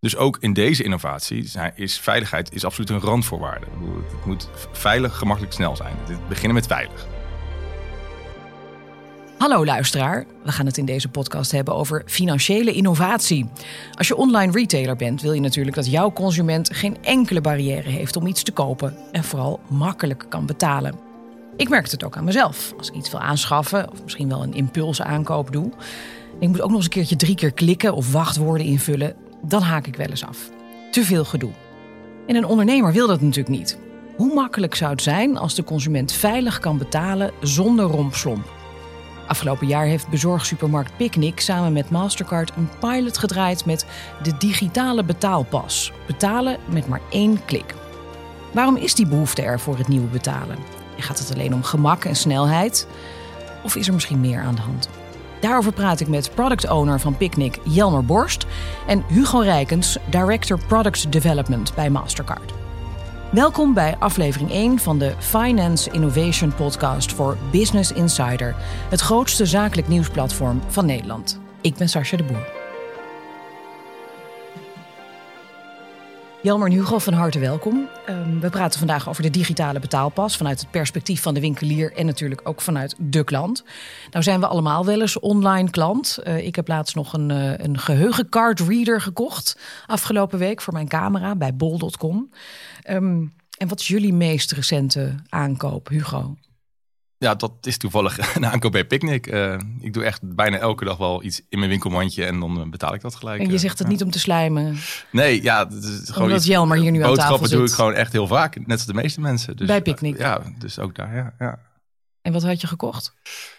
Dus ook in deze innovatie is veiligheid is absoluut een randvoorwaarde. Het moet veilig, gemakkelijk, snel zijn. We beginnen met veilig. Hallo luisteraar, we gaan het in deze podcast hebben over financiële innovatie. Als je online retailer bent, wil je natuurlijk dat jouw consument geen enkele barrière heeft om iets te kopen en vooral makkelijk kan betalen. Ik merk het ook aan mezelf. Als ik iets wil aanschaffen of misschien wel een impulse aankoop doe, ik moet ook nog eens een keertje drie keer klikken of wachtwoorden invullen, dan haak ik wel eens af. Te veel gedoe. En een ondernemer wil dat natuurlijk niet. Hoe makkelijk zou het zijn als de consument veilig kan betalen zonder rompslomp? Afgelopen jaar heeft bezorgsupermarkt Picnic samen met Mastercard een pilot gedraaid met de digitale betaalpas. Betalen met maar één klik. Waarom is die behoefte er voor het nieuwe betalen? Gaat het alleen om gemak en snelheid? Of is er misschien meer aan de hand? Daarover praat ik met product owner van Picnic Jelmer Borst en Hugo Rijkens, director product development bij Mastercard. Welkom bij aflevering 1 van de Finance Innovation Podcast voor Business Insider, het grootste zakelijk nieuwsplatform van Nederland. Ik ben Sascha de Boer. Jelmer en Hugo, van harte welkom. Um, we praten vandaag over de digitale betaalpas vanuit het perspectief van de winkelier en natuurlijk ook vanuit de klant. Nou zijn we allemaal wel eens online klant. Uh, ik heb laatst nog een, uh, een geheugencard reader gekocht afgelopen week voor mijn camera bij bol.com. Um, ehm, en wat is jullie meest recente aankoop, Hugo? Ja, dat is toevallig een aankoop bij Picnic. Uh, ik doe echt bijna elke dag wel iets in mijn winkelmandje en dan eh, betaal ik dat gelijk. En je zegt het niet om te slijmen? Nee, ja. Het is gewoon Omdat Jelmer hier nu aan tafel zit. doe ik gewoon echt heel vaak, net als de meeste mensen. Dus, bij Picnic? ja, dus ook daar, ja, ja. En wat had je gekocht?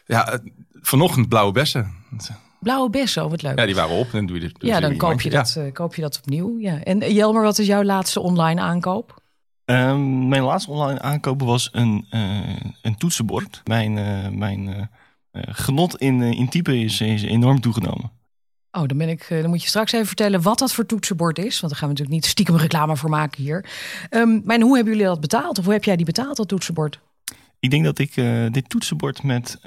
Ja, vanochtend blauwe bessen. Blauwe bessen, oh wat leuk. Ja, die waren op en dan doe je dit. Ja, dan koop je, dat, ja. koop je dat opnieuw. Ja. En Jelmer, wat is jouw laatste online aankoop? Um, mijn laatste online aankoop was een, uh, een toetsenbord. Mijn, uh, mijn uh, genot in, in typen is, is enorm toegenomen. Oh, dan, ben ik, dan moet je straks even vertellen wat dat voor toetsenbord is. Want daar gaan we natuurlijk niet stiekem reclame voor maken hier. Um, maar hoe hebben jullie dat betaald? Of hoe heb jij die betaald, dat toetsenbord? Ik denk dat ik dit toetsenbord met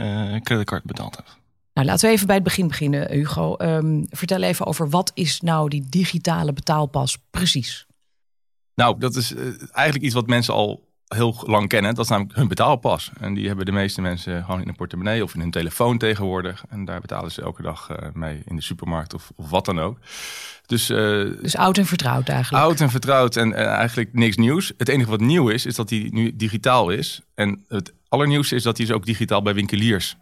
creditcard betaald heb. Nou, laten we even bij het begin beginnen, Hugo. Um, vertel even over wat is nou die digitale betaalpas precies? Nou, dat is uh, eigenlijk iets wat mensen al heel lang kennen. Dat is namelijk hun betaalpas. En die hebben de meeste mensen gewoon in een portemonnee of in hun telefoon tegenwoordig. En daar betalen ze elke dag uh, mee in de supermarkt of, of wat dan ook. Dus, uh, dus oud en vertrouwd eigenlijk. Oud en vertrouwd en eigenlijk niks nieuws. Het enige wat nieuw is, is dat die nu digitaal is. En het allernieuwste is dat die dus ook digitaal bij winkeliers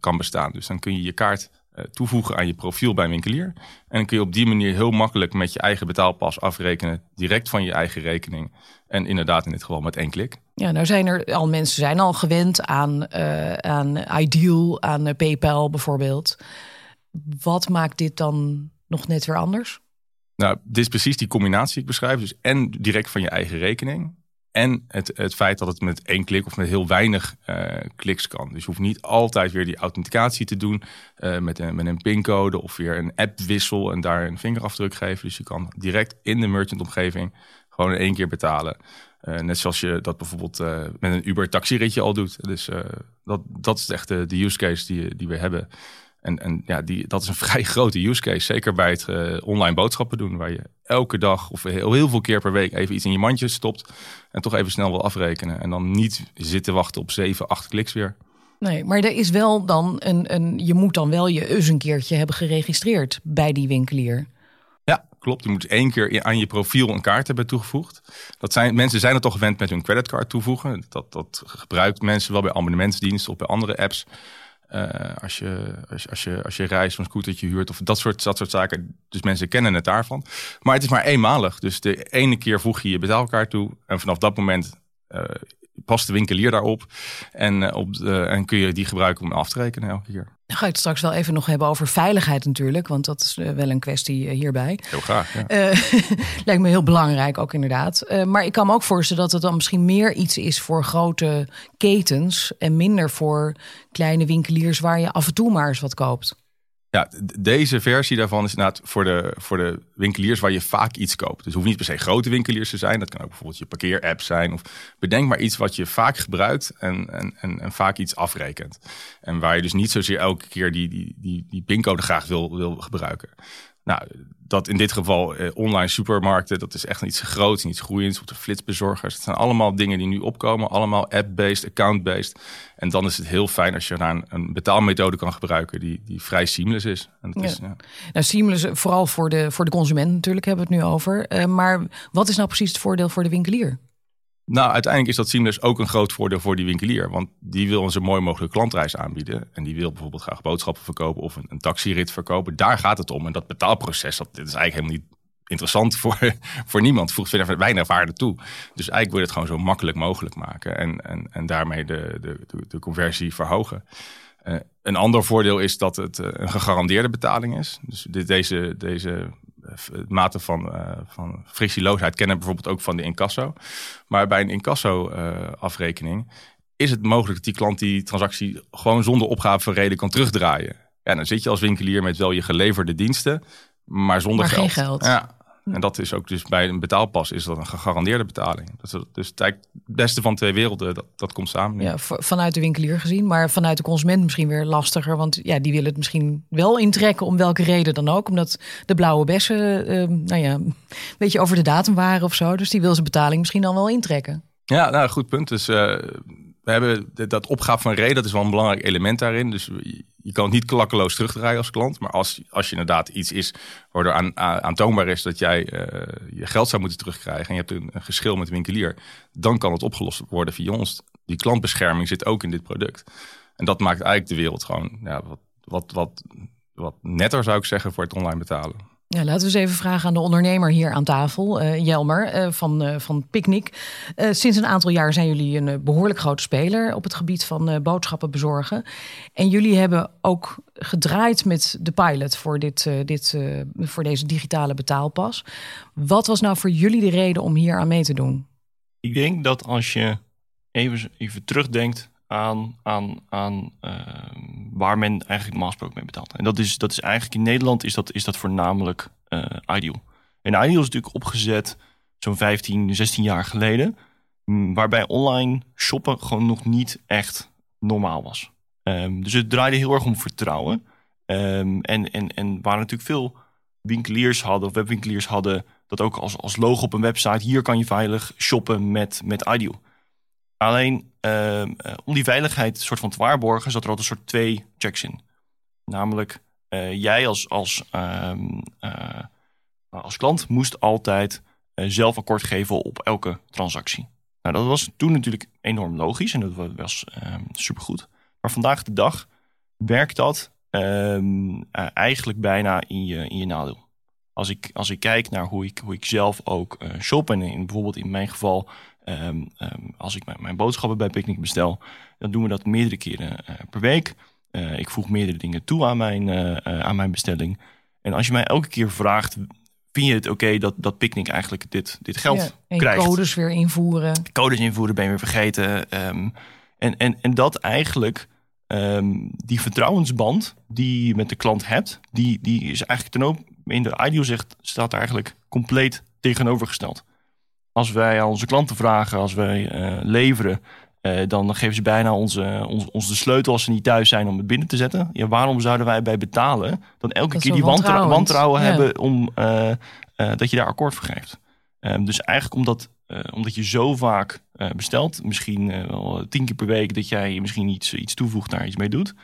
kan bestaan. Dus dan kun je je kaart toevoegen aan je profiel bij een winkelier. En dan kun je op die manier heel makkelijk met je eigen betaalpas afrekenen, direct van je eigen rekening. En inderdaad in dit geval met één klik. Ja, nou zijn er al mensen zijn al gewend aan, uh, aan Ideal, aan uh, PayPal bijvoorbeeld. Wat maakt dit dan nog net weer anders? Nou, dit is precies die combinatie die ik beschrijf. Dus en direct van je eigen rekening. En het, het feit dat het met één klik of met heel weinig uh, kliks kan. Dus je hoeft niet altijd weer die authenticatie te doen uh, met, een, met een pincode of weer een appwissel en daar een vingerafdruk geven. Dus je kan direct in de merchant-omgeving gewoon in één keer betalen. Uh, net zoals je dat bijvoorbeeld met een Uber taxiritje al doet. Dus dat, dat is echt de, de use case die, die we hebben. En, en ja, die, dat is een vrij grote use case. Zeker bij het uh, online boodschappen doen. Waar je elke dag of heel, heel veel keer per week even iets in je mandje stopt. En toch even snel wil afrekenen. En dan niet zitten wachten op 7, 8 kliks weer. Nee, maar er is wel dan een, een. Je moet dan wel je eens een keertje hebben geregistreerd bij die winkelier. Ja, klopt. Je moet één keer aan je profiel een kaart hebben toegevoegd. Dat zijn, mensen zijn het toch gewend met hun creditcard toevoegen. Dat, dat gebruikt mensen wel bij abonnementsdiensten of bij andere apps. Uh, als, je, als, als, je, als je reist, scootertje huurt of dat soort, dat soort zaken. Dus mensen kennen het daarvan. Maar het is maar eenmalig. Dus de ene keer voeg je je betaalkaart toe. En vanaf dat moment uh, past de winkelier daarop. En, uh, op de, en kun je die gebruiken om af te rekenen elke keer. Dan ga ik het straks wel even nog hebben over veiligheid natuurlijk. Want dat is wel een kwestie hierbij. Heel graag, ja. lijkt me heel belangrijk ook inderdaad. maar ik kan me ook voorstellen dat het dan misschien meer iets is voor grote ketens. En minder voor kleine winkeliers waar je af en toe maar eens wat koopt. Ja, deze versie daarvan is inderdaad voor de, voor de winkeliers waar je vaak iets koopt. Dus het hoeft niet per se grote winkeliers te zijn. Dat kan ook bijvoorbeeld je parkeerapp zijn. Of bedenk maar iets wat je vaak gebruikt en, en, en, en vaak iets afrekent. En waar je dus niet zozeer elke keer die, die, die, die pincode graag wil, wil gebruiken. Nou, dat in dit geval eh, online supermarkten, dat is echt iets groots, iets groeiends. Of de flitsbezorgers. Het zijn allemaal dingen die nu opkomen. Allemaal app-based, account-based. En dan is het heel fijn als je daar een, een betaalmethode kan gebruiken die, die vrij seamless is. En dat Ja. is ja. Nou, seamless, vooral voor de, voor de consument natuurlijk hebben we het nu over. Eh, maar wat is nou precies het voordeel voor de winkelier? Nou, uiteindelijk is dat seamless ook een groot voordeel voor die winkelier. Want die wil een zo mooi mogelijke klantreis aanbieden. En die wil bijvoorbeeld graag boodschappen verkopen of een, een taxirit verkopen. Daar gaat het om. En dat betaalproces, dat, is eigenlijk helemaal niet interessant voor, voor niemand. Voegt verder weinig waarde toe. Dus eigenlijk wil je het gewoon zo makkelijk mogelijk maken. En, en, en daarmee de, de, de, conversie verhogen. Eh, een ander voordeel is dat het eh, een gegarandeerde betaling is. Dus deze, deze mate van, eh, van frictieloosheid kennen we bijvoorbeeld ook van de incasso. Maar bij een incasso-afrekening is het mogelijk dat die klant die transactie gewoon zonder opgave van reden kan terugdraaien. Ja, dan zit je als winkelier met wel je geleverde diensten, maar zonder Maar geld. geen geld. Ja. En dat is ook dus bij een betaalpas is dat een gegarandeerde betaling. Dat is, dus het, beste van twee werelden, dat, dat komt samen. Ja, vanuit de winkelier gezien, maar vanuit de consument misschien weer lastiger. Want ja, die willen het misschien wel intrekken, om welke reden dan ook. Omdat de blauwe bessen, eh, nou ja, een beetje over de datum waren of zo. Dus die wil zijn betaling misschien dan wel intrekken. Ja, nou, goed punt. Dus eh, we hebben dat opgave van reden, dat is wel een belangrijk element daarin. Dus je, kan het niet klakkeloos terugdraaien als klant. Maar als, als je inderdaad iets is waardoor aan, aan- aantoonbaar is dat jij eh, je geld zou moeten terugkrijgen. en je hebt een, een geschil met de winkelier. dan kan het opgelost worden via ons. Die klantbescherming zit ook in dit product. En dat maakt eigenlijk de wereld gewoon ja, wat, wat, wat, wat netter, zou ik zeggen, voor het online betalen. Ja, laten we eens even vragen aan de ondernemer hier aan tafel, eh, Jelmer eh, van, eh, van Picnic. Sinds een aantal jaar zijn jullie een eh, behoorlijk grote speler op het gebied van boodschappen bezorgen. En jullie hebben ook gedraaid met de pilot voor, dit, dit, voor deze digitale betaalpas. Wat was nou voor jullie de reden om hier aan mee te doen? Ik denk dat als je even, even terugdenkt aan, aan, aan eh, waar men eigenlijk normaal mee betaalt. En dat is, dat is eigenlijk in Nederland is dat, is dat voornamelijk eh, Ideal. En Ideal is natuurlijk opgezet zo'n 15, 16 jaar geleden. m, Waarbij online shoppen gewoon nog niet echt normaal was. Ehm, dus het draaide heel erg om vertrouwen. Ehm, en, en, en waar natuurlijk veel winkeliers hadden, of webwinkeliers hadden, dat ook als, als logo op een website. Hier kan je veilig shoppen met, met Ideal. Alleen ehm, eh, om die veiligheid soort van te waarborgen, zat er altijd een soort twee checks in. Namelijk, eh, jij als, als, ehm, eh, als klant moest altijd zelf akkoord geven op elke transactie. Nou, dat was toen natuurlijk enorm logisch en dat wa- was ehm, supergoed. Maar vandaag de dag werkt dat eigenlijk bijna in je, in je nadeel. Als ik, als ik kijk naar hoe ik, hoe ik zelf ook shop en in, bijvoorbeeld in mijn geval Ehm, ehm, als ik mijn, mijn boodschappen bij Picnic bestel, dan doen we dat meerdere keren eh, per week. Eh, ik voeg meerdere dingen toe aan mijn, eh, aan mijn bestelling. En als je mij elke keer vraagt, vind je het oké dat, dat Picnic eigenlijk dit, dit geld Ja, en krijgt? codes weer invoeren. codes invoeren ben je weer vergeten. Ehm, en, en, en dat eigenlijk, die vertrouwensband die je met de klant hebt, die, die is eigenlijk ten op, in de ideal zegt, staat eigenlijk compleet tegenovergesteld. Als wij aan onze klanten vragen, als wij eh, leveren, eh, dan geven ze bijna onze, ons, ons de sleutel als ze niet thuis zijn om het binnen te zetten. Ja, waarom zouden wij bij betalen dan elke Dat keer die wantrouwen Ja. hebben om, eh, dat je daar akkoord voor geeft? Ehm, dus eigenlijk omdat, omdat je zo vaak eh, bestelt, misschien wel tien keer per week, dat jij misschien iets, iets toevoegt, daar iets mee doet.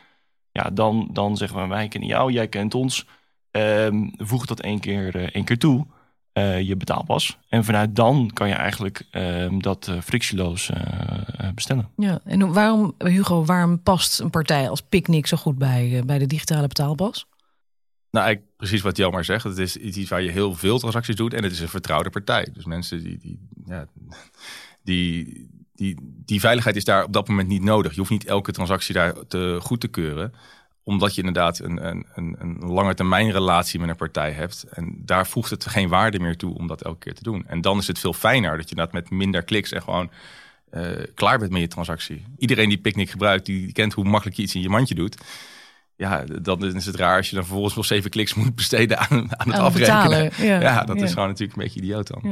Ja, dan, dan zeggen we, wij kennen jou, jij kent ons. Ehm, voeg dat één keer, één keer toe, eh, je betaalpas. En vanuit dan kan je eigenlijk ehm, dat eh, frictieloos eh, bestellen. Ja, en waarom, Hugo, waarom past een partij als Picnic zo goed bij, bij de digitale betaalpas? Nou, eigenlijk precies wat Jelmar zegt. Het is iets waar je heel veel transacties doet en het is een vertrouwde partij. Dus mensen die, die, ja, die, die, die veiligheid is daar op dat moment niet nodig. Je hoeft niet elke transactie daar te goed te keuren omdat je inderdaad een, een, een, een lange termijn relatie met een partij hebt. En daar voegt het geen waarde meer toe om dat elke keer te doen. En dan is het veel fijner dat je dat met minder kliks en gewoon eh, klaar bent met je transactie. Iedereen die Picnic gebruikt, die kent hoe makkelijk je iets in je mandje doet. Ja, dan is het raar als je dan vervolgens nog zeven kliks moet besteden aan, aan het Aan afrekenen. betalen, ja. Ja, dat Ja. is gewoon natuurlijk een beetje idioot dan. Ja.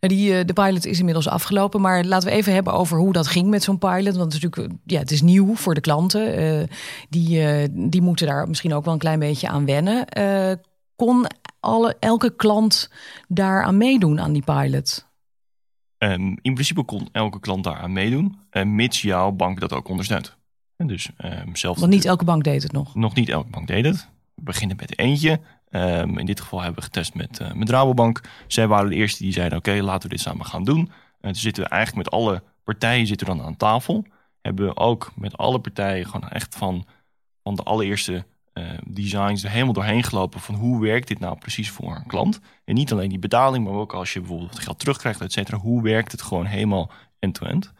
Nou, die, eh, de pilot is inmiddels afgelopen, maar laten we even hebben over hoe dat ging met zo'n pilot. Want het is natuurlijk, ja, het is nieuw voor de klanten. Eh, die, eh, die moeten daar misschien ook wel een klein beetje aan wennen. Eh, kon alle, elke klant daar aan meedoen aan die pilot? Um, in principe kon elke klant daaraan meedoen, uh, mits jouw bank dat ook ondersteunt. En dus, um, zelf Want niet elke bank deed het nog? Nog niet elke bank deed het. We beginnen met eentje. Um, in dit geval hebben we getest met, uh, met Rabobank. Zij waren de eerste die zeiden, oké, laten we dit samen gaan doen. En toen zitten we eigenlijk met alle partijen zitten dan aan tafel. Hebben we ook met alle partijen gewoon echt van, van de allereerste uh, designs er helemaal doorheen gelopen van hoe werkt dit nou precies voor een klant. En niet alleen die betaling, maar ook als je bijvoorbeeld geld terugkrijgt, et cetera. Hoe werkt het gewoon helemaal end-to-end?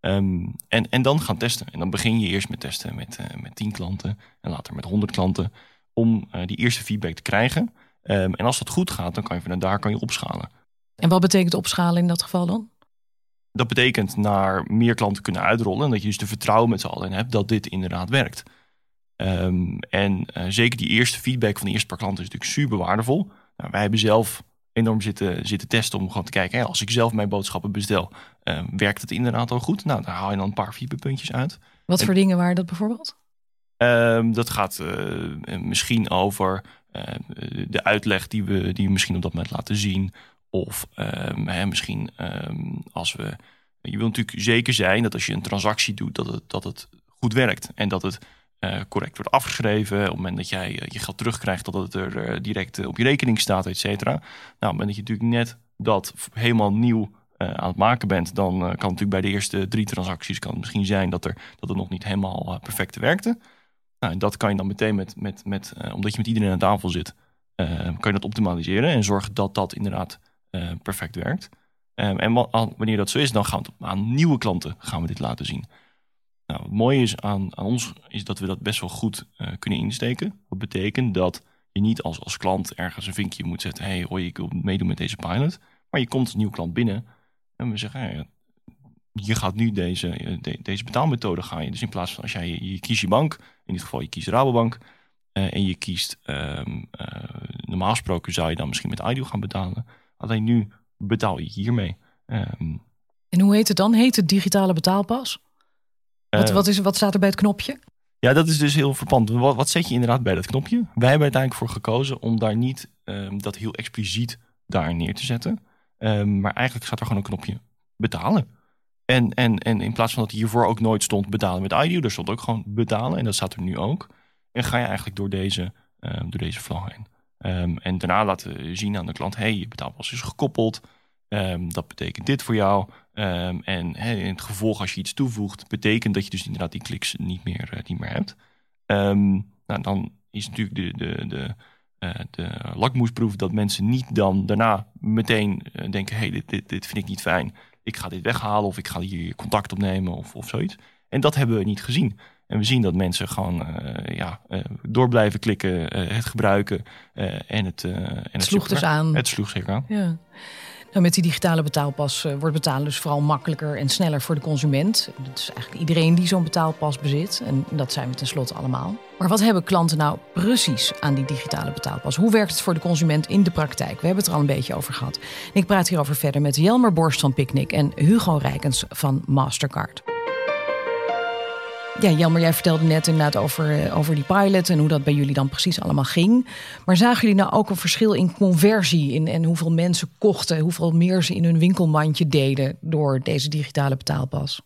Um, en, en dan gaan testen. En dan begin je eerst met testen met, uh, met 10 klanten en later met 100 klanten. Om uh, die eerste feedback te krijgen. Um, en als dat goed gaat, dan kan je vanuit daar kan je opschalen. En wat betekent opschalen in dat geval dan? Dat betekent naar meer klanten kunnen uitrollen. En dat je dus de vertrouwen met z'n allen hebt dat dit inderdaad werkt. Um, en uh, zeker die eerste feedback van de eerste paar klanten is natuurlijk super waardevol. Nou, wij hebben zelf enorm zitten, zitten testen om gewoon te kijken. Hè, als ik zelf mijn boodschappen bestel, uh, werkt het inderdaad al goed? Nou, daar haal je dan een paar feedbackpuntjes uit. Wat en, voor dingen waren dat bijvoorbeeld? Um, dat gaat uh, misschien over de uitleg die we, die we misschien op dat moment laten zien. Of um, hè, misschien als we... Je wil natuurlijk zeker zijn dat als je een transactie doet, dat het, dat het goed werkt. En dat het correct wordt afgeschreven. Op het moment dat jij uh, je geld terugkrijgt, dat het er uh, direct op je rekening staat, et cetera. Nou, op het moment dat je natuurlijk net dat helemaal nieuw aan het maken bent, dan kan het natuurlijk bij de eerste drie transacties kan het misschien zijn dat, er, dat het nog niet helemaal perfect werkte. Nou, en dat kan je dan meteen met, met, met omdat je met iedereen aan tafel zit, kan je dat optimaliseren en zorgen dat dat inderdaad perfect werkt. Um, en wanneer dat zo is, dan gaan we aan nieuwe klanten gaan we dit laten zien. Nou, het mooie is aan, ons is dat we dat best wel goed uh, kunnen insteken. Wat betekent dat je niet als, als klant ergens een vinkje moet zetten. hey, hoi, ik wil meedoen met deze pilot. Maar je komt als nieuwe klant binnen en we zeggen, je gaat nu deze, eh, de, deze betaalmethode gaan je. Dus in plaats van als jij je, kiest je bank, in dit geval je kiest Rabobank. Uh, en je kiest, uh, normaal gesproken zou je dan misschien met Ideal gaan betalen. Alleen nu betaal je hiermee. Um, en hoe heet het dan? Heet het digitale betaalpas? Wat, Eh, wat, is, wat staat er bij het knopje? Ja, dat is dus heel verpand. Wat, wat zet je inderdaad bij dat knopje? Wij hebben uiteindelijk voor gekozen om daar niet um, dat heel expliciet daar neer te zetten. Um, maar eigenlijk staat er gewoon een knopje betalen. En, en, en in plaats van dat hiervoor ook nooit stond betalen met IDU, er stond ook gewoon betalen. En dat staat er nu ook. En ga je eigenlijk door deze, um, door deze flow heen. en daarna laten zien aan de klant, hey, je betaalpas is gekoppeld. Dat betekent dit voor jou. Um, en he, in het gevolg, als je iets toevoegt, betekent dat je dus inderdaad die kliks niet meer, uh, niet meer hebt. Um, nou, dan is natuurlijk de, de, de, uh, de lakmoesproef dat mensen niet dan daarna meteen uh, denken: hé, hey, dit, dit, dit vind ik niet fijn. Ik ga dit weghalen of ik ga hier contact opnemen of, of zoiets. En dat hebben we niet gezien. En we zien dat mensen gewoon uh, ja, uh, door blijven klikken, uh, het gebruiken en het. en het sloeg dus aan. Het sloeg zeker aan. Ja. Met die digitale betaalpas uh, wordt betalen dus vooral makkelijker en sneller voor de consument. Dat is eigenlijk iedereen die zo'n betaalpas bezit. En dat zijn we tenslotte allemaal. Maar wat hebben klanten nou precies aan die digitale betaalpas? Hoe werkt het voor de consument in de praktijk? We hebben het er al een beetje over gehad. Ik praat hierover verder met Jelmer Borst van Picnic en Hugo Rijkens van Mastercard. Ja, Jelmer, jij vertelde net inderdaad over, over die pilot en hoe dat bij jullie dan precies allemaal ging. Maar zagen jullie nou ook een verschil in conversie in, en hoeveel mensen kochten, hoeveel meer ze in hun winkelmandje deden door deze digitale betaalpas?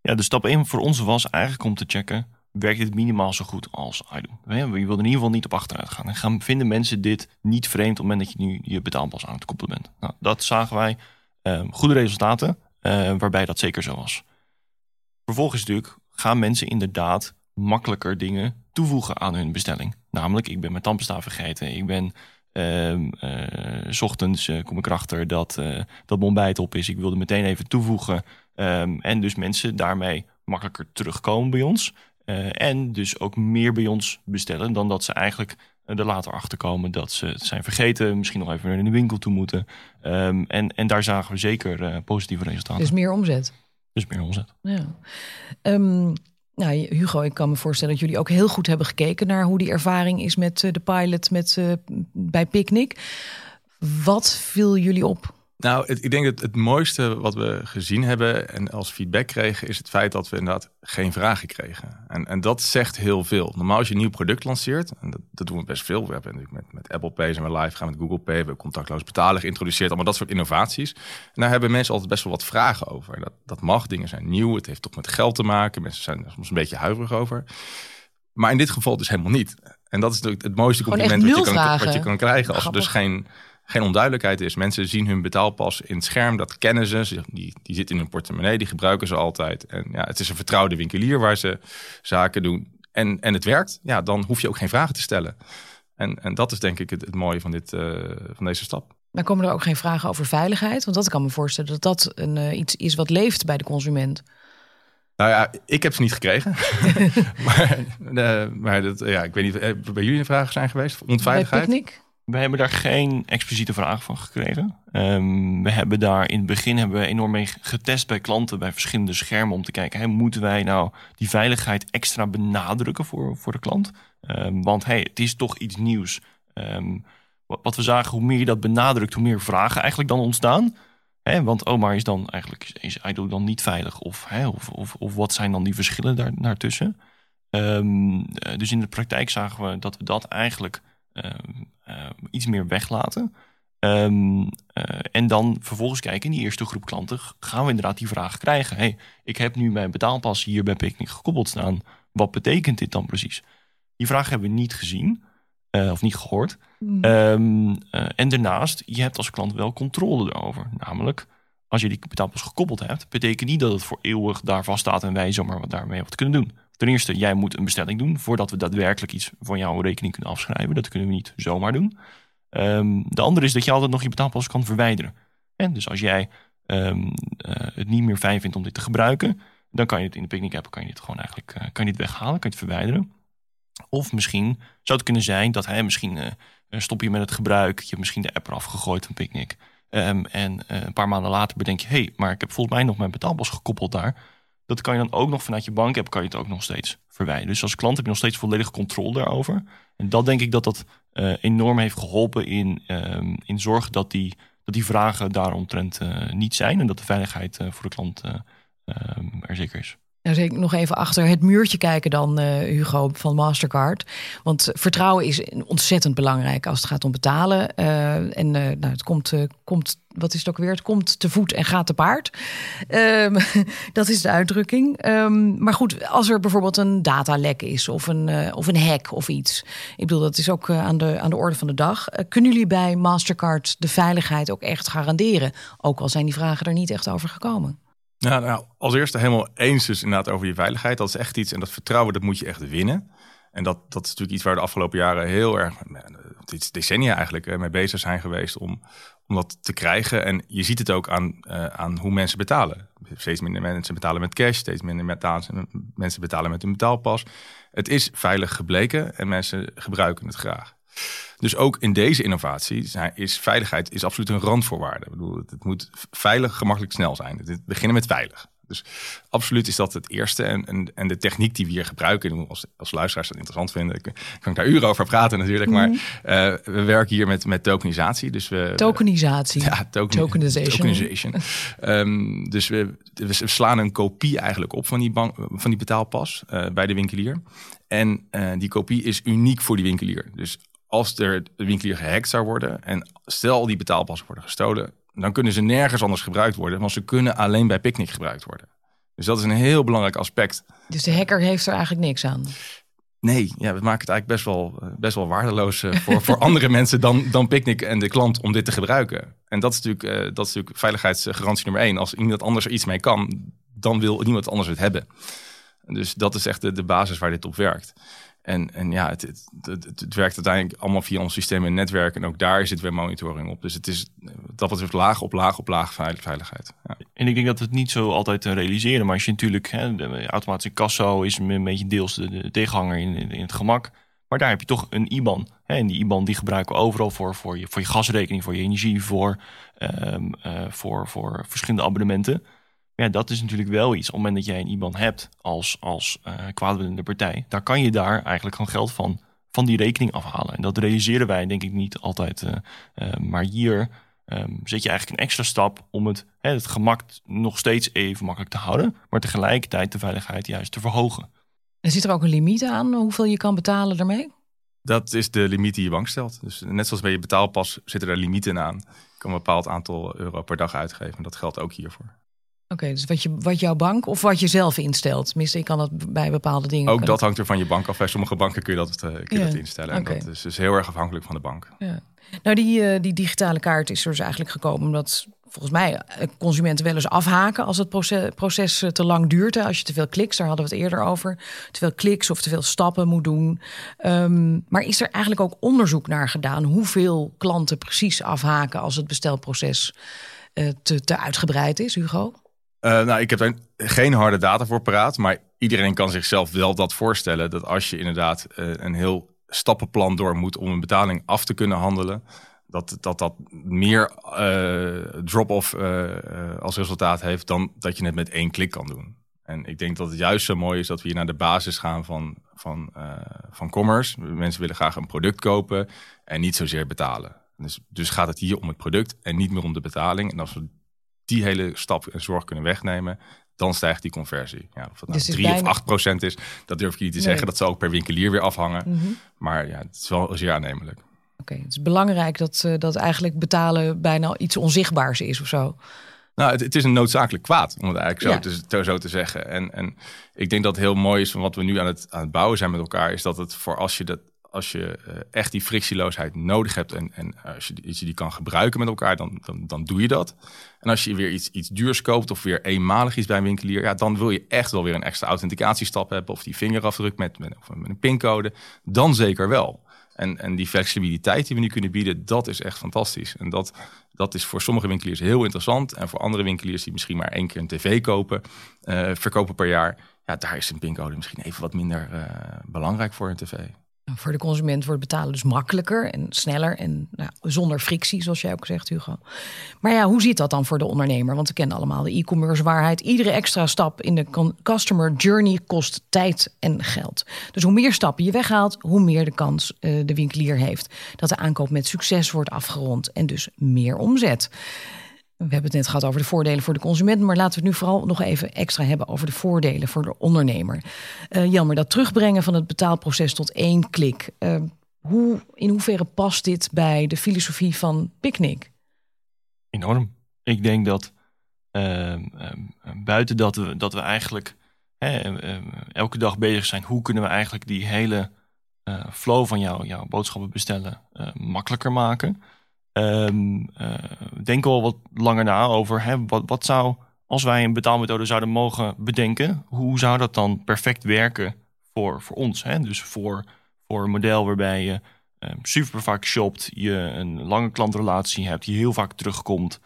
Ja, de stap 1 voor ons was eigenlijk om te checken, werkt dit minimaal zo goed als iDo? Je wilde in ieder geval niet op achteruit gaan. En gaan vinden mensen dit niet vreemd op het moment dat je nu je betaalpas aan het koppelen bent? Nou, dat zagen wij. Um, goede resultaten, uh, waarbij dat zeker zo was. Vervolgens natuurlijk gaan mensen inderdaad makkelijker dingen toevoegen aan hun bestelling. Namelijk, ik ben mijn tandpasta vergeten. Ik ben uh, s ochtends uh, kom ik erachter dat, dat mijn ontbijt op is. Ik wilde meteen even toevoegen. Um, en dus mensen daarmee makkelijker terugkomen bij ons. en dus ook meer bij ons bestellen dan dat ze eigenlijk er later achter komen dat ze het zijn vergeten. Misschien nog even naar de winkel toe moeten. Um, en, en daar zagen we zeker positieve resultaten. Dus meer omzet. Dus meer omzet. Ja. Um, nou, Hugo, ik kan me voorstellen dat jullie ook heel goed hebben gekeken naar hoe die ervaring is met uh, de pilot met, uh, bij Picnic. Wat viel jullie op Nou, het, ik denk dat het mooiste wat we gezien hebben en als feedback kregen, is het feit dat we inderdaad geen vragen kregen. En, en dat zegt heel veel. Normaal als je een nieuw product lanceert, en dat, dat doen we best veel. We hebben natuurlijk met, met Apple Pay zijn we live gaan met Google Pay, we hebben contactloos betalen geïntroduceerd, allemaal dat soort innovaties. En daar hebben mensen altijd best wel wat vragen over. Dat, dat mag, dingen zijn nieuw, het heeft toch met geld te maken. Mensen zijn er soms een beetje huiverig over. Maar in dit geval dus helemaal niet. En dat is natuurlijk het mooiste compliment wat je, kan, wat je, kan, krijgen. Als er dus geen geen onduidelijkheid is. Mensen zien hun betaalpas in het scherm, dat kennen ze. Die, die zit in hun portemonnee, die gebruiken ze altijd. En ja, het is een vertrouwde winkelier waar ze zaken doen. En, en het werkt, ja, dan hoef je ook geen vragen te stellen. En, en dat is denk ik het, het mooie van, dit, uh, van deze stap. Maar komen er ook geen vragen over veiligheid? Want dat kan me voorstellen dat dat een, uh, iets is wat leeft bij de consument. Nou ja, ik heb ze niet gekregen. maar uh, maar dat, ja, ik weet niet, bij jullie vragen zijn geweest? Onveiligheid? Bij we hebben daar geen expliciete vraag van gekregen. Um, we hebben daar in het begin hebben we enorm mee getest bij klanten bij verschillende schermen om te kijken, hey, moeten wij nou die veiligheid extra benadrukken voor, voor de klant? Um, want hey, het is toch iets nieuws. Um, wat we zagen, hoe meer je dat benadrukt, hoe meer vragen eigenlijk dan ontstaan. Hè, want oh, maar is dan eigenlijk is IDO dan niet veilig? Of, hè, of, of, of wat zijn dan die verschillen daar, daartussen? dus in de praktijk zagen we dat we dat eigenlijk iets meer weglaten. Um, uh, en dan vervolgens kijken in die eerste groep klanten, gaan we inderdaad die vraag krijgen. hey, ik heb nu mijn betaalpas hier bij Picnic gekoppeld staan. Wat betekent dit dan precies? Die vraag hebben we niet gezien uh, of niet gehoord. Mm. Um, en daarnaast, je hebt als klant wel controle erover. Namelijk, als je die betaalpas gekoppeld hebt, betekent niet dat het voor eeuwig daar vast staat en wij zomaar wat daarmee wat kunnen doen. Ten eerste, jij moet een bestelling doen voordat we daadwerkelijk iets van jouw rekening kunnen afschrijven. Dat kunnen we niet zomaar doen. Um, de andere is dat je altijd nog je betaalpas kan verwijderen. En dus als jij um, uh, het niet meer fijn vindt om dit te gebruiken, dan kan je het in de Picnic app kan je het gewoon eigenlijk uh, kan je het weghalen, kan je het verwijderen. Of misschien zou het kunnen zijn dat hij misschien uh, stop je met het gebruik, je hebt misschien de app eraf gegooid van Picnic. Um, en een paar maanden later bedenk je, hé, hey, maar ik heb volgens mij nog mijn betaalpas gekoppeld daar dat kan je dan ook nog vanuit je bank heb, kan je het ook nog steeds verwijderen. Dus als klant heb je nog steeds volledige controle daarover. En dat denk ik dat dat uh, enorm heeft geholpen in, um, in zorgen dat die, dat die vragen daaromtrent uh, niet zijn. En dat de veiligheid uh, voor de klant ehm, er zeker is. Nou, zeker nog even achter het muurtje kijken dan, uh, Hugo, van Mastercard. Want vertrouwen is ontzettend belangrijk als het gaat om betalen. Uh, en uh, nou, het komt, komt, wat is het ook weer? Het komt te voet en gaat te paard. Um, dat is de uitdrukking. Um, maar goed, als er bijvoorbeeld een datalek is of een, of een hack of iets. Ik bedoel, dat is ook aan, de, aan de orde van de dag. kunnen jullie bij Mastercard de veiligheid ook echt garanderen? Ook al zijn die vragen er niet echt over gekomen. Nou, als eerste helemaal eens dus inderdaad over je veiligheid. Dat is echt iets en dat vertrouwen, dat moet je echt winnen. En dat, dat is natuurlijk iets waar de afgelopen jaren heel erg, dit decennia eigenlijk, mee bezig zijn geweest om, om dat te krijgen. En je ziet het ook aan, uh, aan hoe mensen betalen. Steeds minder mensen betalen met cash, steeds minder mensen betalen met een betaalpas. Het is veilig gebleken en mensen gebruiken het graag. Dus ook in deze innovatie is veiligheid is absoluut een randvoorwaarde. Ik bedoel, het moet veilig, gemakkelijk, snel zijn. We beginnen met veilig. Dus absoluut is dat het eerste. En, en, en de techniek die we hier gebruiken, als, als luisteraars dat interessant vinden, kan ik daar uren over praten natuurlijk. Maar mhm. eh, we werken hier met, met tokenisatie. Dus we, tokenisatie. Ja, token, tokenization. tokenization. um, dus we, we, slaan een kopie eigenlijk op van die, bank, van die betaalpas uh, bij de winkelier. En uh, die kopie is uniek voor die winkelier. Dus als er de winkelier gehackt zou worden en stel die betaalpassen worden gestolen, dan kunnen ze nergens anders gebruikt worden, want ze kunnen alleen bij Picnic gebruikt worden. Dus dat is een heel belangrijk aspect. Dus de hacker heeft er eigenlijk niks aan? Nee, ja, we maken het eigenlijk best wel, eh, best wel waardeloos eh, voor, voor andere mensen dan, dan Picnic en de klant om dit te gebruiken. En dat is natuurlijk, uh, dat is natuurlijk veiligheidsgarantie nummer één. Als iemand anders er iets mee kan, dan wil niemand anders het hebben. Dus dat is echt de, de basis waar dit op werkt. En, en ja, het, het, het, werkt uiteindelijk allemaal via ons systeem en netwerk. En ook daar zit weer monitoring op. Dus het is dat betreft laag op laag op laag veiligheid. Ja. En ik denk dat we het niet zo altijd realiseren. Maar als je natuurlijk, hè, de automatische kassa is een beetje deels de, tegenhanger in, in, het gemak. Maar daar heb je toch een IBAN. Hè, en die IBAN die gebruiken we overal voor, voor, je, voor je gasrekening, voor je energie, voor, um, uh, voor, voor verschillende abonnementen. Ja, dat is natuurlijk wel iets. Op het moment dat jij een IBAN hebt als, als uh, kwaadwillende partij, daar kan je daar eigenlijk gewoon geld van, van die rekening afhalen. En dat realiseren wij denk ik niet altijd. Uh, uh, maar hier ehm, zet je eigenlijk een extra stap om het, hè, het gemak nog steeds even makkelijk te houden, maar tegelijkertijd de veiligheid juist te verhogen. En zit er ook een limiet aan hoeveel je kan betalen daarmee? Dat is de limiet die je bank stelt. Dus net zoals bij je betaalpas zitten er limieten aan. Je kan een bepaald aantal euro per dag uitgeven. En dat geldt ook hiervoor. Oké, dus wat, je, wat jouw bank of wat je zelf instelt? Tenminste, ik kan dat bij bepaalde dingen. Ook dat hangt er van je bank af. Bij sommige banken kun je dat, uh, kun je dat instellen. En dat is dus heel erg afhankelijk van de bank. Ja. Nou, die, uh, die digitale kaart is er dus eigenlijk gekomen omdat volgens mij eh, consumenten wel eens afhaken als het proces, proces te lang duurt. Als je te veel kliks, daar hadden we het eerder over, te veel kliks of te veel stappen moet doen. Um, maar is er eigenlijk ook onderzoek naar gedaan hoeveel klanten precies afhaken als het bestelproces uh, te, te uitgebreid is, Hugo? Uh, nou, ik heb daar geen harde data voor paraat, maar iedereen kan zichzelf wel dat voorstellen. Dat als je inderdaad uh, een heel stappenplan door moet om een betaling af te kunnen handelen, dat dat, dat meer uh, drop-off als resultaat heeft dan dat je het met één klik kan doen. En ik denk dat het juist zo mooi is dat we hier naar de basis gaan van, van, van commerce. Mensen willen graag een product kopen en niet zozeer betalen. Dus, dus gaat het hier om het product en niet meer om de betaling. En als we die hele stap en zorg kunnen wegnemen, dan stijgt die conversie. Ja, of het nou dus 3 bijna... of 8 procent is, dat durf ik niet te nee. zeggen. Dat zal ook per winkelier weer afhangen. Mm -hmm. Maar ja, het is wel zeer aannemelijk. Oké, okay, het is belangrijk dat, uh, dat eigenlijk betalen bijna iets onzichtbaars is of zo. Nou, het, het, is een noodzakelijk kwaad, om het eigenlijk zo, ja. te, zo te zeggen. En, en ik denk dat het heel mooi is van wat we nu aan het, aan het bouwen zijn met elkaar, is dat het voor als je dat als je uh, echt die frictieloosheid nodig hebt en, en als, je, als je die kan gebruiken met elkaar, dan, dan, dan doe je dat. En als je weer iets, iets duurs koopt of weer eenmalig iets bij een winkelier, ja, dan wil je echt wel weer een extra authenticatiestap hebben of die vingerafdruk met, met, of met een pincode. Dan zeker wel. En, en die flexibiliteit die we nu kunnen bieden, dat is echt fantastisch. En dat, dat is voor sommige winkeliers heel interessant. En voor andere winkeliers die misschien maar één keer een tv kopen, uh, verkopen per jaar, ja, daar is een pincode misschien even wat minder belangrijk voor een tv. Voor de consument wordt betalen dus makkelijker en sneller en nou, zonder frictie, zoals jij ook zegt, Hugo. Maar ja, hoe zit dat dan voor de ondernemer? Want we kennen allemaal de e-commerce waarheid. Iedere extra stap in de customer journey kost tijd en geld. Dus hoe meer stappen je weghaalt, hoe meer de kans uh, de winkelier heeft dat de aankoop met succes wordt afgerond en dus meer omzet. We hebben het net gehad over de voordelen voor de consument, maar laten we het nu vooral nog even extra hebben over de voordelen voor de ondernemer. Uh, Jelmer, dat terugbrengen van het betaalproces tot één klik. Uh, hoe, in hoeverre past dit bij de filosofie van Picnic? Enorm. Ik denk dat uh, buiten dat we, dat we eigenlijk elke dag bezig zijn, hoe kunnen we eigenlijk die hele eh, flow van jou, jouw boodschappen bestellen makkelijker maken? Um, uh, al wat langer na over hè, wat, wat zou, als wij een betaalmethode zouden mogen bedenken, hoe zou dat dan perfect werken voor, voor ons? Hè? Dus voor, voor een model waarbij je um, super vaak shopt, je een lange klantrelatie hebt, die heel vaak terugkomt.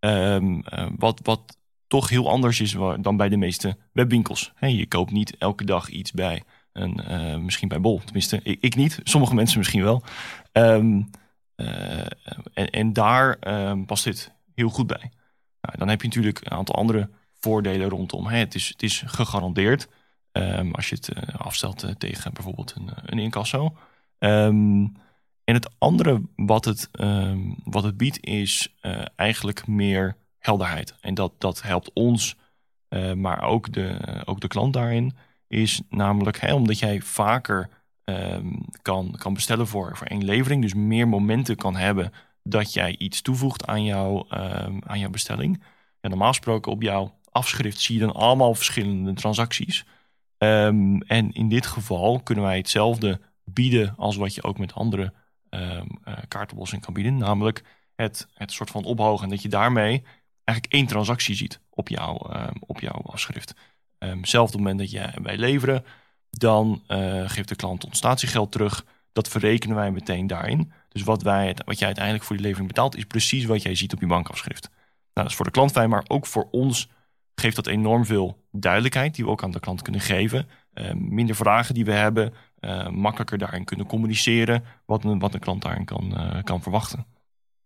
Um, uh, wat, wat toch heel anders is dan bij de meeste webwinkels. Je koopt niet elke dag iets bij een, uh, misschien bij Bol. Tenminste, ik, ik, niet. Sommige mensen misschien wel. Um, en, en, daar uh, past dit heel goed bij. Nou, dan heb je natuurlijk een aantal andere voordelen rondom. Het, is, het is gegarandeerd um, als je het uh, afstelt tegen bijvoorbeeld een, een incasso. Um, en het andere wat het, wat het biedt is eigenlijk meer helderheid. En dat, dat helpt ons, maar ook de, ook de klant daarin. Is namelijk omdat jij vaker um, kan, kan bestellen voor, voor één levering. Dus meer momenten kan hebben dat jij iets toevoegt aan, jou, um, aan jouw bestelling. Ja, normaal gesproken op jouw afschrift zie je dan allemaal verschillende transacties. Um, en in dit geval kunnen wij hetzelfde bieden als wat je ook met andere um, kan bieden. Namelijk het, het soort van ophogen. Dat je daarmee eigenlijk één transactie ziet op, jou, op jouw afschrift. Um, zelfde moment dat je bij leveren dan uh, geeft de klant ons statiegeld terug. Dat verrekenen wij meteen daarin. Dus wat, wij, wat jij uiteindelijk voor die levering betaalt, is precies wat jij ziet op je bankafschrift. Nou, dat is voor de klant fijn, maar ook voor ons geeft dat enorm veel duidelijkheid die we ook aan de klant kunnen geven. Uh, minder vragen die we hebben, uh, makkelijker daarin kunnen communiceren wat een, wat een klant daarin kan, kan verwachten.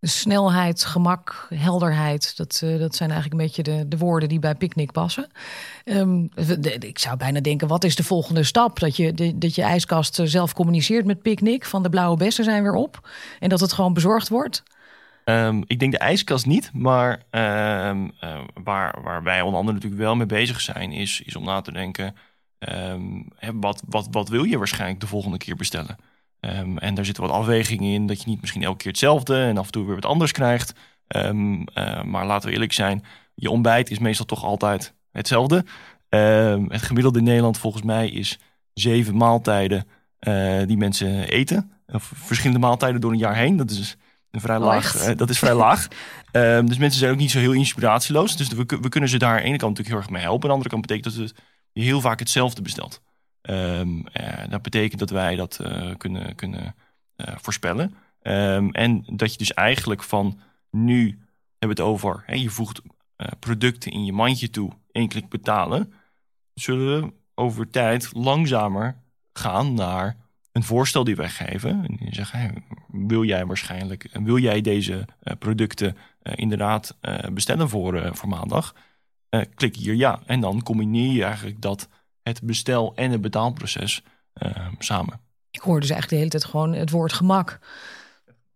Snelheid, gemak, helderheid, dat, uh, dat zijn eigenlijk een beetje de, de woorden die bij Picnic passen. De, ik zou bijna denken, wat is de volgende stap? Dat je, de, dat je ijskast zelf communiceert met Picnic, van de blauwe bessen zijn weer op. En dat het gewoon bezorgd wordt? Ehm, ik denk de ijskast niet, maar ehm, eh, waar, waar wij onder andere natuurlijk wel mee bezig zijn, is, is om na te denken: ehm, wat, wat, wat wil je waarschijnlijk de volgende keer bestellen? Ehm, en daar zitten wat afwegingen in, dat je niet misschien elke keer hetzelfde en af en toe weer wat anders krijgt. Ehm, eh, maar laten we eerlijk zijn, je ontbijt is meestal toch altijd hetzelfde. Ehm, het gemiddelde in Nederland volgens mij is zeven maaltijden eh, die mensen eten. Of verschillende maaltijden door een jaar heen. Dat is een vrij laag. eh, dat is vrij laag. Dus mensen zijn ook niet zo heel inspiratieloos. Dus we, we kunnen ze daar aan de ene kant natuurlijk heel erg mee helpen. Aan de andere kant betekent dat het je heel vaak hetzelfde bestelt. Eh, dat betekent dat wij dat eh, kunnen, kunnen eh, voorspellen. Ehm, en dat je dus eigenlijk van nu hebben we het over, hè, je voegt producten in je mandje toe, één klik betalen. Zullen we over tijd langzamer gaan naar een voorstel die wij geven. En zeggen, wil jij waarschijnlijk, wil jij deze producten inderdaad bestellen voor, voor maandag? Klik hier ja. En dan combineer je eigenlijk dat het bestel- en het betaalproces eh, samen. Ik hoor dus eigenlijk de hele tijd gewoon het woord gemak.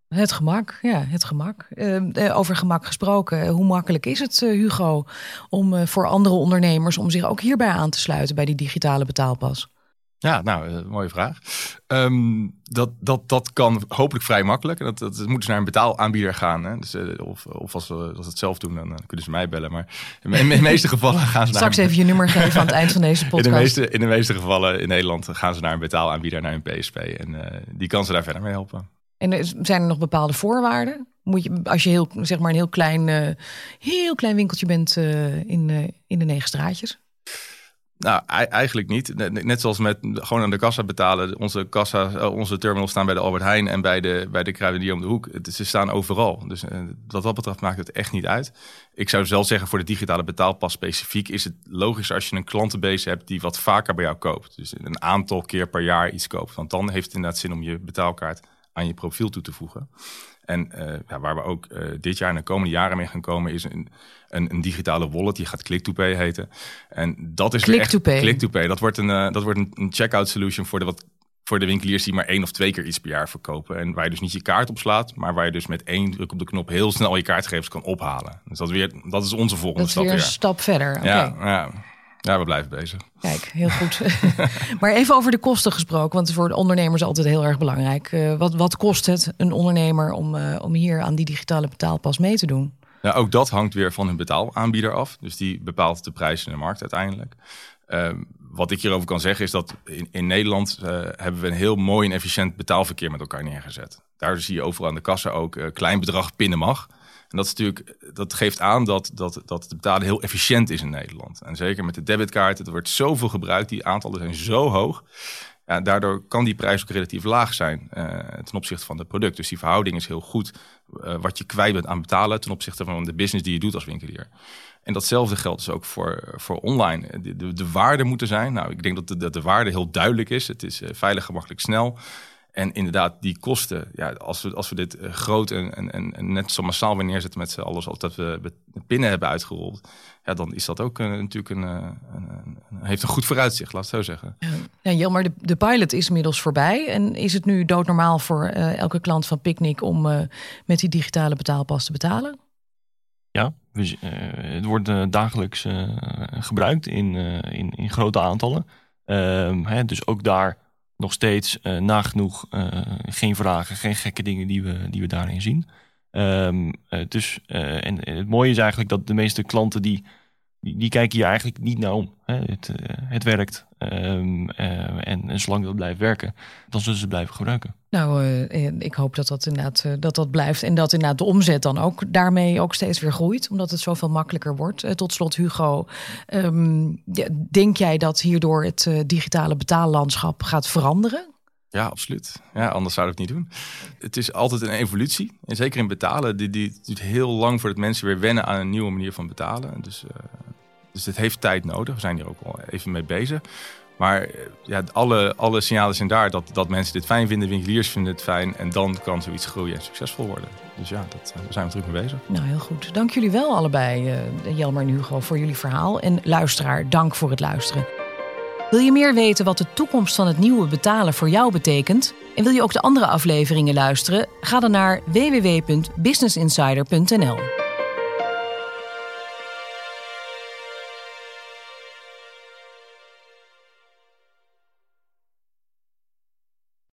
Het gemak, ja, het gemak. Eh, eh, over gemak gesproken, hoe makkelijk is het, eh, Hugo, om eh, voor andere ondernemers om zich ook hierbij aan te sluiten bij die digitale betaalpas? Ja, nou, eh, mooie vraag. Ehm, dat, dat, dat kan hopelijk vrij makkelijk. Dat, dat, dat moeten ze naar een betaalaanbieder gaan. Hè? Dus, eh, of, of als, we, als ze het zelf doen, dan, eh, kunnen ze mij bellen. Maar in, in de meeste gevallen gaan ze Straks naar... even je nummer geven aan het eind van deze in de, podcast. meeste, in de meeste gevallen in Nederland gaan ze naar een betaalaanbieder, naar een PSP. En die kan ze daar verder mee helpen. En zijn er nog bepaalde voorwaarden? Moet je, als je heel, zeg maar een heel klein, heel klein winkeltje bent in, in de negen straatjes? Nou, ei- eigenlijk niet. Net zoals met gewoon aan de kassa betalen. Onze, kassa, eh, onze terminals staan bij de Albert Heijn en bij de, bij de kruidenier om de hoek. Ze staan overal. Dus eh, wat dat betreft maakt het echt niet uit. Ik zou zelf zeggen, voor de digitale betaalpas specifiek... is het logisch als je een klantenbase hebt die wat vaker bij jou koopt. Dus een aantal keer per jaar iets koopt. Want dan heeft het inderdaad zin om je betaalkaart aan je profiel toe te voegen. En eh, ja, waar we ook eh, dit jaar en de komende jaren mee gaan komen... is een, een, een digitale wallet, die gaat Click-to-Pay heten. En dat is weer echt- Click-to-Pay. Click-to-Pay. Dat wordt een, eh, dat wordt een, een checkout solution voor de, wat, voor de winkeliers die maar één of twee keer iets per jaar verkopen. En waar je dus niet je kaart op slaat, maar waar je dus met één druk op de knop heel snel je kaartgegevens kan ophalen. Dus dat, weer, dat is onze volgende Dat is stap weer een stap verder. Ja, ja. Ja, we blijven bezig. Kijk, heel goed. maar even over de kosten gesproken, want het is voor de ondernemers altijd heel erg belangrijk. Eh, wat, wat kost het een ondernemer om, eh, om hier aan die digitale betaalpas mee te doen? Ja, ook dat hangt weer van hun betaalaanbieder af. Dus die bepaalt de prijs in de markt uiteindelijk. Ehm, wat ik hierover kan zeggen is dat in, in Nederland eh, hebben we een heel mooi en efficiënt betaalverkeer met elkaar neergezet. Daar zie je overal aan de kassa ook eh, klein bedrag pinnen mag. En dat, is natuurlijk, dat geeft aan dat, dat, dat het betalen heel efficiënt is in Nederland. En zeker met de debitkaart, het wordt zoveel gebruikt, die aantallen zijn zo hoog. Daardoor kan die prijs ook relatief laag zijn eh, ten opzichte van het product. Dus die verhouding is heel goed eh, wat je kwijt bent aan betalen ten opzichte van de business die je doet als winkelier. En datzelfde geldt dus ook voor, voor online. De, de, de waarde moet er zijn. Nou, ik denk dat de, dat de waarde heel duidelijk is. Het is eh, veilig, gemakkelijk, snel. En inderdaad, die kosten, ja, als, we, als we dit eh, groot en, en, en, net zo massaal weer neerzetten met z'n allen, zoals dat we de pinnen hebben uitgerold, ja, dan is dat ook eh, natuurlijk een, eh, een, een- heeft een goed vooruitzicht, laat het zo zeggen. Ja, Jelmer, de, de pilot is inmiddels voorbij. En is het nu doodnormaal voor eh, elke klant van Picnic om eh, met die digitale betaalpas te betalen? Ja, we het wordt dagelijks eh, gebruikt in, eh, in, in grote aantallen. Ehm, hè, dus ook daar nog steeds eh, nagenoeg eh, geen vragen, geen gekke dingen die we, die we daarin zien. Ehm, eh, dus, en het mooie is eigenlijk dat de meeste klanten die, die, die kijken hier eigenlijk niet naar om. Hè. Het, eh, het werkt Ehm, eh, en, en zolang dat blijft werken, dan zullen ze blijven gebruiken. Nou, eh, ik hoop dat dat inderdaad eh, dat dat blijft. En dat inderdaad de omzet dan ook daarmee ook steeds weer groeit. Omdat het zoveel makkelijker wordt. Tot slot, Hugo. ehm, ja, denk jij dat hierdoor het eh, digitale betaallandschap gaat veranderen? Ja, absoluut. Ja, anders zouden we het niet doen. Het is altijd een evolutie. En zeker in betalen. Die, die het duurt heel lang voordat mensen weer wennen aan een nieuwe manier van betalen. Dus, eh, dus het heeft tijd nodig. We zijn hier ook al even mee bezig. Maar eh, ja, alle, alle signalen zijn daar dat, dat mensen dit fijn vinden, winkeliers vinden het fijn. En dan kan zoiets groeien en succesvol worden. Dus ja, dat, eh, daar zijn we druk mee bezig. Nou, heel goed. Dank jullie wel allebei, eh, Jelmer en Hugo, voor jullie verhaal. En luisteraar, dank voor het luisteren. Wil je meer weten wat de toekomst van het nieuwe betalen voor jou betekent? En wil je ook de andere afleveringen luisteren? Ga dan naar www.businessinsider.nl.